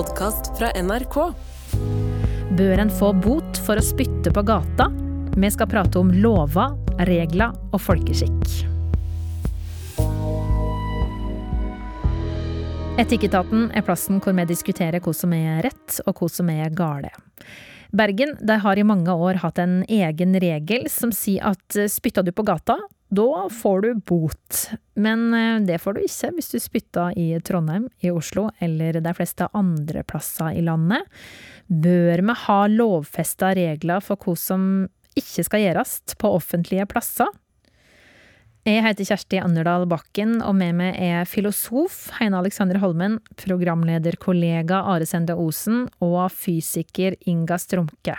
podkast fra NRK. Bør en få bot for å spytte på gata? Vi skal prate om lover, regler og folkeskikk. Etikketaten er plassen hvor vi diskuterer hva som er rett og hva som er gale. Bergen har i mange år hatt en egen regel som sier at spytter du på gata, da får du bot. Men eh, det får du ikke hvis du spytter i Trondheim, i Oslo eller de fleste andre plasser i landet. Bør vi ha lovfesta regler for hva som ikke skal gjøres på offentlige plasser? Jeg heter Kjersti Anderdal Bakken, og med meg er filosof Heine Alexander Holmen, programlederkollega Are Sende Osen og fysiker Inga Strumke.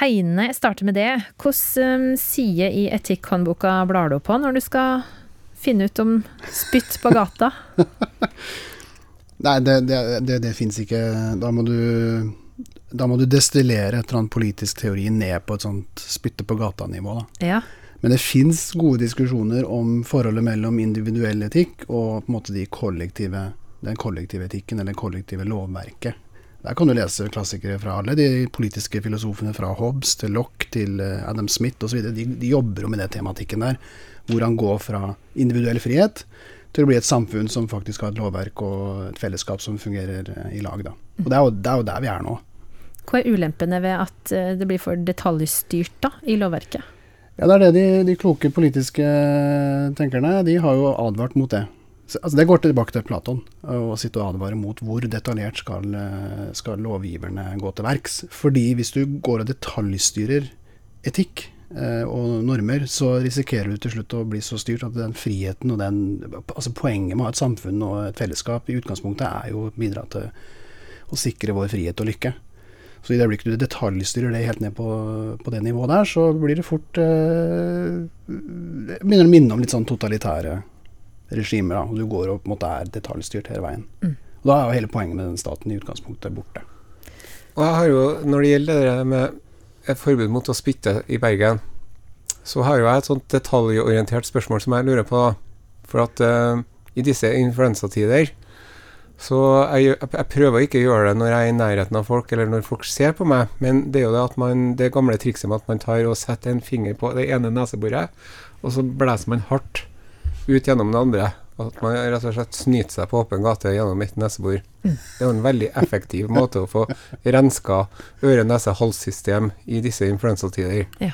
Heine, jeg starter med det. Hvilken side i etikkhåndboka blar du på når du skal finne ut om spytt på gata? Nei, det, det, det, det fins ikke. Da må du da må du destillere et eller annet politisk teori ned på et sånt spytte på gata-nivå. Ja. Men det fins gode diskusjoner om forholdet mellom individuell etikk og på en måte de kollektive, den kollektive etikken eller det kollektive lovverket. Der kan du lese klassikere fra alle de politiske filosofene, fra Hobbes til Lock til eh, Adam Smith osv. De, de jobber jo med den tematikken der, hvor han går fra individuell frihet til å bli et samfunn som faktisk har et lovverk og et fellesskap som fungerer eh, i lag. Da. Og det er, jo, det er jo der vi er nå. Hva er ulempene ved at eh, det blir for detaljstyrt da, i lovverket? Ja, det er det de, de kloke politiske tenkerne De har jo advart mot det. Så, altså Det går tilbake til Platon, å sitte og advare mot hvor detaljert skal, skal lovgiverne gå til verks. Fordi hvis du går og detaljstyrer etikk eh, og normer, så risikerer du til slutt å bli så styrt at den friheten og den Altså poenget med å ha et samfunn og et fellesskap i utgangspunktet er jo å bidra til å sikre vår frihet og lykke. Så i det øyeblikket du detaljstyrer det helt ned på, på, det nivået der, så blir det fort eh, Begynner å minne om litt sånn totalitære regimer. Da, og du går og på en måte er detaljstyrt hele veien. Mm. Og Da er jo hele poenget med den staten i utgangspunktet borte. Og jeg har jo, Når det gjelder det med et forbud mot å spytte i Bergen, så har jo jeg et sånt detaljorientert spørsmål som jeg lurer på. For at uh, i disse influensatider så jeg, jeg, prøver å gjøre det når jeg er i nærheten av folk, eller når folk ser på meg. Men det er jo det at man, det gamle trikset med at man tar og setter en finger på det ene neseboret, og så blæser man hardt ut gjennom det andre. At man rett og slett snyter seg på åpen gate gjennom mitt nesebor. Det er jo en veldig effektiv måte å få renska øre-nese-hals-system i disse influensatider. Ja.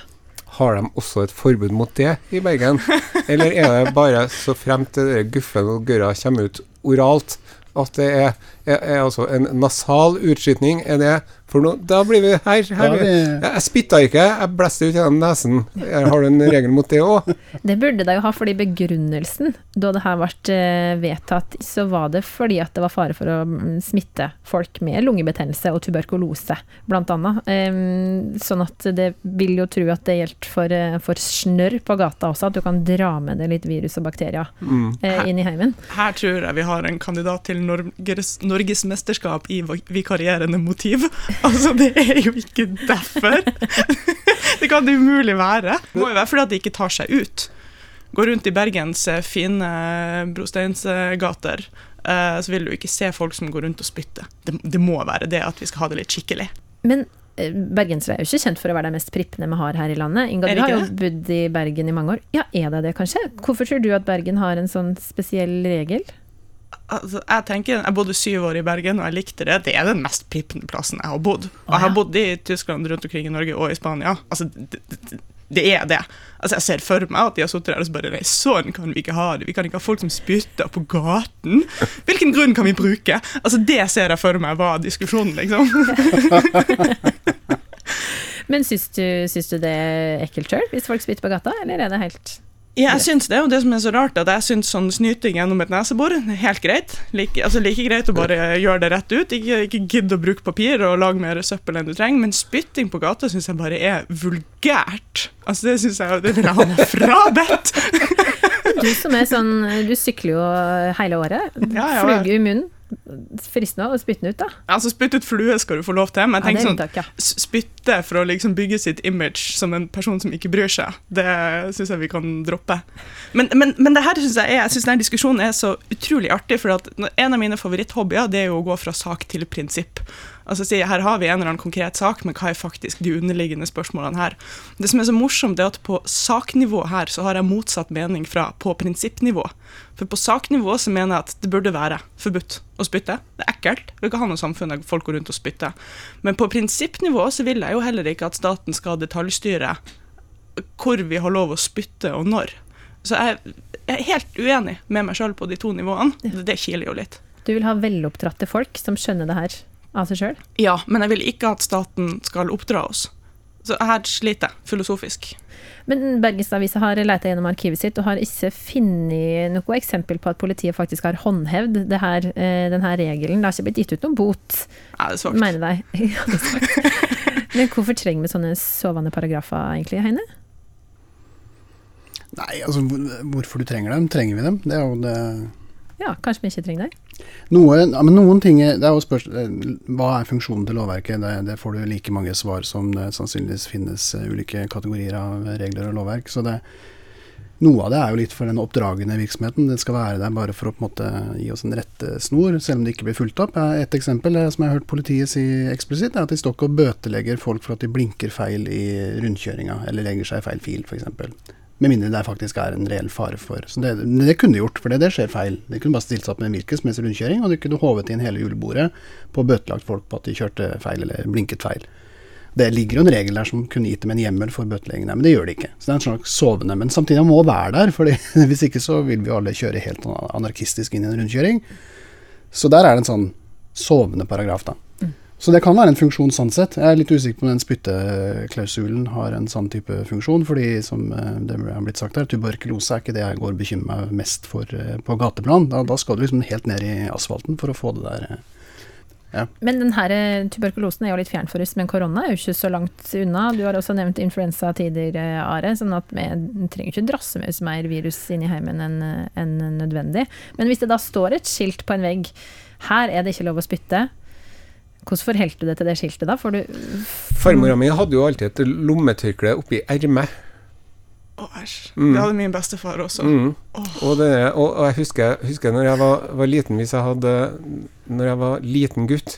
Har de også et forbud mot det i Bergen? Eller er det bare så fremt guffen og gørra kommer ut oralt, at det er, er, er altså en nasal utskytning. Er det for noe? Da blir vi her. her vi, jeg spytta ikke, jeg blæste ut gjennom nesen. Har du en regel mot det òg? Det burde de jo ha, fordi begrunnelsen da det her ble eh, vedtatt, så var det fordi at det var fare for å mm, smitte folk med lungebetennelse og tuberkulose, annet. Sånn at det vil jo tro at det gjelder for, eh, for snørr på gata også, at du kan dra med deg litt virus og bakterier mm. Eh, inn i heimen. Her tror jeg vi har en kandidat til Norges, Norges mesterskap i vikarierende motiv. Altså, det er jo ikke derfor. det kan det umulig være. Det må jo være fordi at de ikke tar seg ut. Går rundt i Bergens eh, fine brosteinsgater, eh, så vil du ikke se folk som går rundt og spytter. Det, det må være det at vi skal ha det litt skikkelig. Men eh, bergensere er jo ikke kjent for å være de mest prippende vi har her i landet. Inga, du har jo bodd i Bergen i mange år. Ja, er det det, kanskje? Hvorfor tror du at Bergen har en sånn spesiell regel? Altså, jeg tenker, jeg bodde syv år i Bergen, og jeg likte det. Det er den mest pippende plassen jeg har bodd. Og jeg har bodd i Tyskland, rundt omkring i Norge og i Spania. Altså, det, det, det er det. Altså, jeg ser for meg at de har sittet der og så bare Nei, sånn kan vi ikke ha det. Vi kan ikke ha folk som spytter på gaten. Hvilken grunn kan vi bruke? Altså, Det ser jeg for meg var diskusjonen, liksom. Men syns du, syns du det er ekkelt sjøl, hvis folk spytter på gata, eller er det helt ja, jeg syns det, og det som er så rart, at jeg syns sånn snyting gjennom et nesebor helt greit. Like, altså like greit å bare gjøre det rett ut. Ikke, ikke gidd å bruke papir og lage mer søppel enn du trenger. Men spytting på gata syns jeg bare er vulgært. Altså Det syns jeg det vil jeg ha meg frabedt. du som er sånn Du sykler jo hele året. Ja, ja, Flugge i munnen. Fristende å spytte den ut, da. Altså, Spytte ut flue skal du få lov til, men Ja, tenk det er sånn ja. spytte for å liksom bygge sitt image som en person som ikke bryr seg, det syns jeg vi kan droppe. Men, men, men det her synes jeg, er, jeg synes denne diskusjonen er så utrolig artig, for en av mine favoritthobbyer det er jo å gå fra sak til prinsipp. Altså si, Her har vi en eller annen konkret sak, men hva er faktisk de underliggende spørsmålene her? Det som er så morsomt, er at på saknivå her så har jeg motsatt mening fra på prinsippnivå. For på saknivå så mener jeg at det burde være forbudt å spytte. Det er ekkelt. Vi ikke ha noe samfunn der folk går rundt og spytter. Men på prinsippnivå så vil jeg jo heller ikke at staten skal detaljstyre hvor vi har lov å spytte og når. Så jeg, er helt uenig med meg sjøl på de to nivåene. Det, det kiler jo litt. Du vil ha veloppdratte folk som skjønner det her av seg sjøl? Ja, men jeg vil ikke at staten skal oppdra oss. Så her sliter jeg filosofisk. Men Bergensavisa har leita gjennom arkivet sitt og har ikke funnet noe eksempel på at politiet faktisk har håndhevd det her, denne regelen. Det har ikke blitt gitt ut noen bot, Nei, det er mener de. Ja. Men hvorfor trenger vi sånne sovende paragrafer egentlig, Heine? Nei, altså hvorfor du trenger dem? Trenger vi dem? Det er jo det Ja, kanskje vi ikke trenger det? Noe, ja, men noen ting Det er jo spørs, eh, Hva er funksjonen til lovverket? Det, det får du like mange svar som det sannsynligvis finnes eh, ulike kategorier av regler og lovverk. Så det, noe av det er jo litt for den oppdragende virksomheten. Det skal være der bare for å på en måte gi oss en rettesnor, selv om det ikke blir fulgt opp. Et eksempel som jeg har hørt politiet si eksplisitt, er at de står ikke og bøtelegger folk for at de blinker feil i rundkjøringa, eller legger seg i feil fil, f.eks. Med mindre det faktisk er en reell fare for Så det, det kunne de gjort, for det, det skjer feil. De kunne bare stilt seg opp med en helst rundkjøring, og de kunne hovet inn hele julebordet på bøtelagt folk på at de kjørte feil eller blinket feil. Det ligger jo en regel der som kunne gitt dem en hjemmel for bøtelegging men det gjør det ikke. Så det er en slags sovende. Men samtidig må være der, for hvis ikke så vil vi alle kjøre helt anarkistisk inn i en rundkjøring. Så der er det en sånn sovende paragraf, da. Så det kan være en funksjon sånn sett. Jeg er litt usikker på om den spytteklausulen har en sånn type funksjon, fordi som eh, det har blitt sagt her, tuberkulose er ikke det jeg går og bekymrer meg mest for eh, på gateplan. Da, da skal du liksom helt ned i asfalten for å få det der. Ja. Men den her eh, tuberkulosen er jo litt fjern for oss, men korona er jo ikke så langt unna. Du har også nevnt influensatider, tidligere, Are, sånn at vi trenger ikke drasse med oss mer virus inn i heimen enn enn nødvendig. Men hvis det da står et skilt på en vegg, her er det ikke lov å spytte, hvordan forholdt du deg til det skiltet da? For du Farmora mi hadde jo alltid et lommetørkle oppi ermet. Å, æsj. Mm. Det hadde min bestefar også. Mm. Oh. Og, det, og, og jeg husker, husker når jeg var, var liten Hvis jeg hadde Når jeg var liten gutt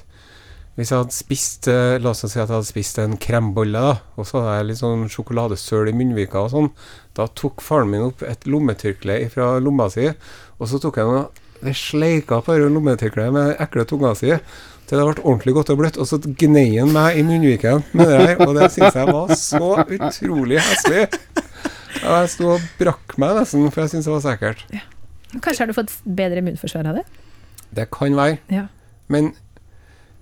Hvis jeg hadde spist eh, La oss si at jeg hadde spist en krembolle, da, og så hadde jeg litt sånn sjokoladesøl i munnvika og sånn. Da tok faren min opp et lommetørkle fra lomma si, og så tok jeg og det sleika på lommetørkleet med den ekle tunga si. Til det ble ordentlig godt og bløtt, og så gnei han meg i munnviken med det her. Og det syns jeg var så utrolig heslig. Og jeg sto og brakk meg nesten, for jeg syntes det var så ekkelt. Kanskje har du fått bedre immunforsvar av det? Det kan være. Ja. Men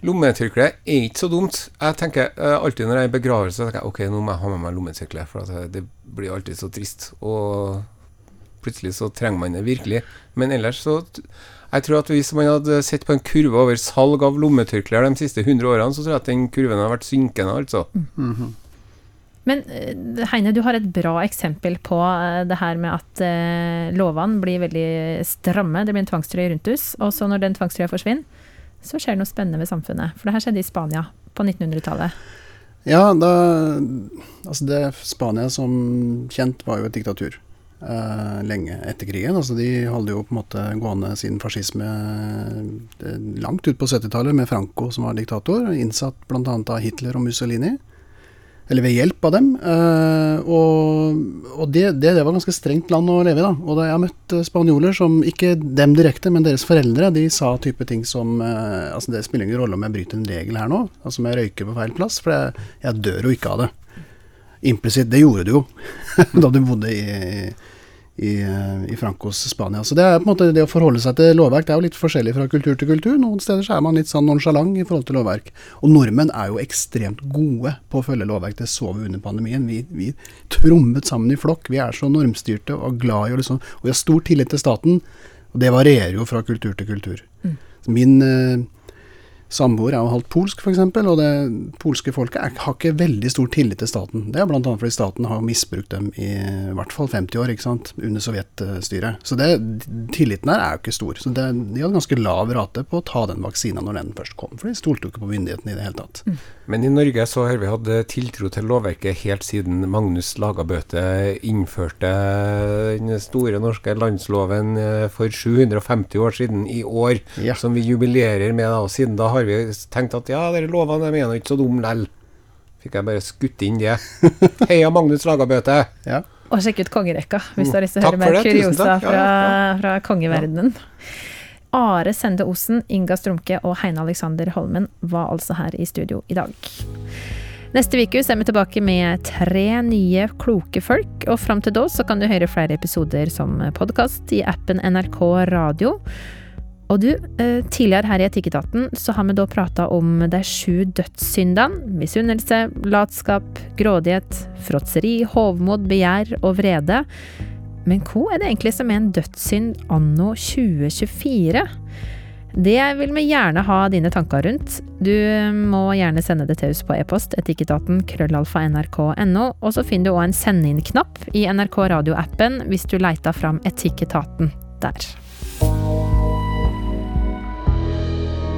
lommetørkle er ikke så dumt. Jeg tenker eh, alltid når jeg er i begravelse, tenker jeg ok, nå må jeg ha med meg lommetørkle, for det blir alltid så trist. Og plutselig så trenger man det virkelig. Men ellers så Jeg tror at hvis man hadde sett på en kurve over salg av lommetørklær de siste 100 årene, så tror jeg at den kurven har vært synkende, altså. Mhm. Men eh, Heine, du har et bra eksempel på eh, det her med at eh, lovene blir veldig stramme. Det blir en tvangstrøye rundt oss. Og så når den tvangstrøya forsvinner, så skjer det noe spennende ved samfunnet. For det her skjedde i Spania på 1900-tallet. Ja, da Altså, det Spania som kjent var jo et diktatur eh, lenge etter krigen. Altså, de holdt jo på en måte gående sin fascisme eh, langt ut på 70-tallet, med Franco som var diktator, innsatt bl.a. av Hitler og Mussolini. Eller ved hjelp av dem. Uh, og og det, det, det var ganske strengt land å leve i, da. Og da jeg har møtt spanjoler som, ikke dem direkte, men deres foreldre, de sa type ting som uh, Altså, det spiller ingen rolle om jeg bryter en regel her nå, altså om jeg røyker på feil plass, for jeg, jeg dør jo ikke av det. Implisitt, det gjorde du jo da du bodde i, i, i Frankos Spania. Så det er på en måte det å forholde seg til lovverk. Det er jo litt forskjellig fra kultur til kultur. Noen steder så er man litt sånn nonsjalant i forhold til lovverk. Og nordmenn er jo ekstremt gode på å følge lovverk. Det så vi under pandemien. Vi, vi trommet sammen i flokk. Vi er så normstyrte og glad i å liksom Og vi har stor tillit til staten. Og det varierer jo fra kultur til kultur. Mm. Min, eh, samboer er jo halvt polsk, f.eks., og det polske folket er, har ikke veldig stor tillit til staten. Det er bl.a. fordi staten har misbrukt dem i, i hvert fall 50 år, ikke sant, under sovjetstyret. Så det, tilliten her er jo ikke stor. Så det, de hadde ganske lav rate på å ta den vaksina når den først kom, for de stolte jo ikke på myndighetene i det hele tatt. Men i Norge så har vi hatt tiltro til lovverket helt siden Magnus Lagabøte innførte den store norske landsloven eh, for 750 år siden i år, Ja. som vi jubilerer med. da, og Siden da har vi tenkt at ja, dere lovene de er nå ikke så dumme lell. Fikk jeg bare skutt inn det. Heia Magnus Lagabøte! Ja. Og sjekk ut kongerekka hvis du har lyst til å høre mer kuriosa fra, fra kongeverdenen. Are Sende Osen, Inga Strumke og Heine Alexander Holmen var altså her i studio i dag. Neste uke er vi tilbake med tre nye kloke folk, og fram til da så kan du høre flere episoder som podkast i appen NRK Radio. Og du, eh, tidligere her i Etikketaten så har vi da prata om de sju dødssyndene. Misunnelse, latskap, grådighet, fråtseri, hovmod, begjær og vrede. Men hva er det egentlig som er en dødssynd anno 2024? Det vil vi gjerne ha dine tanker rundt. Du må gjerne sende det til oss på e-post etikketaten krøllalfa nrk.no, og så finner du òg en send inn-knapp i NRK radioappen hvis du leiter fram Etikketaten der.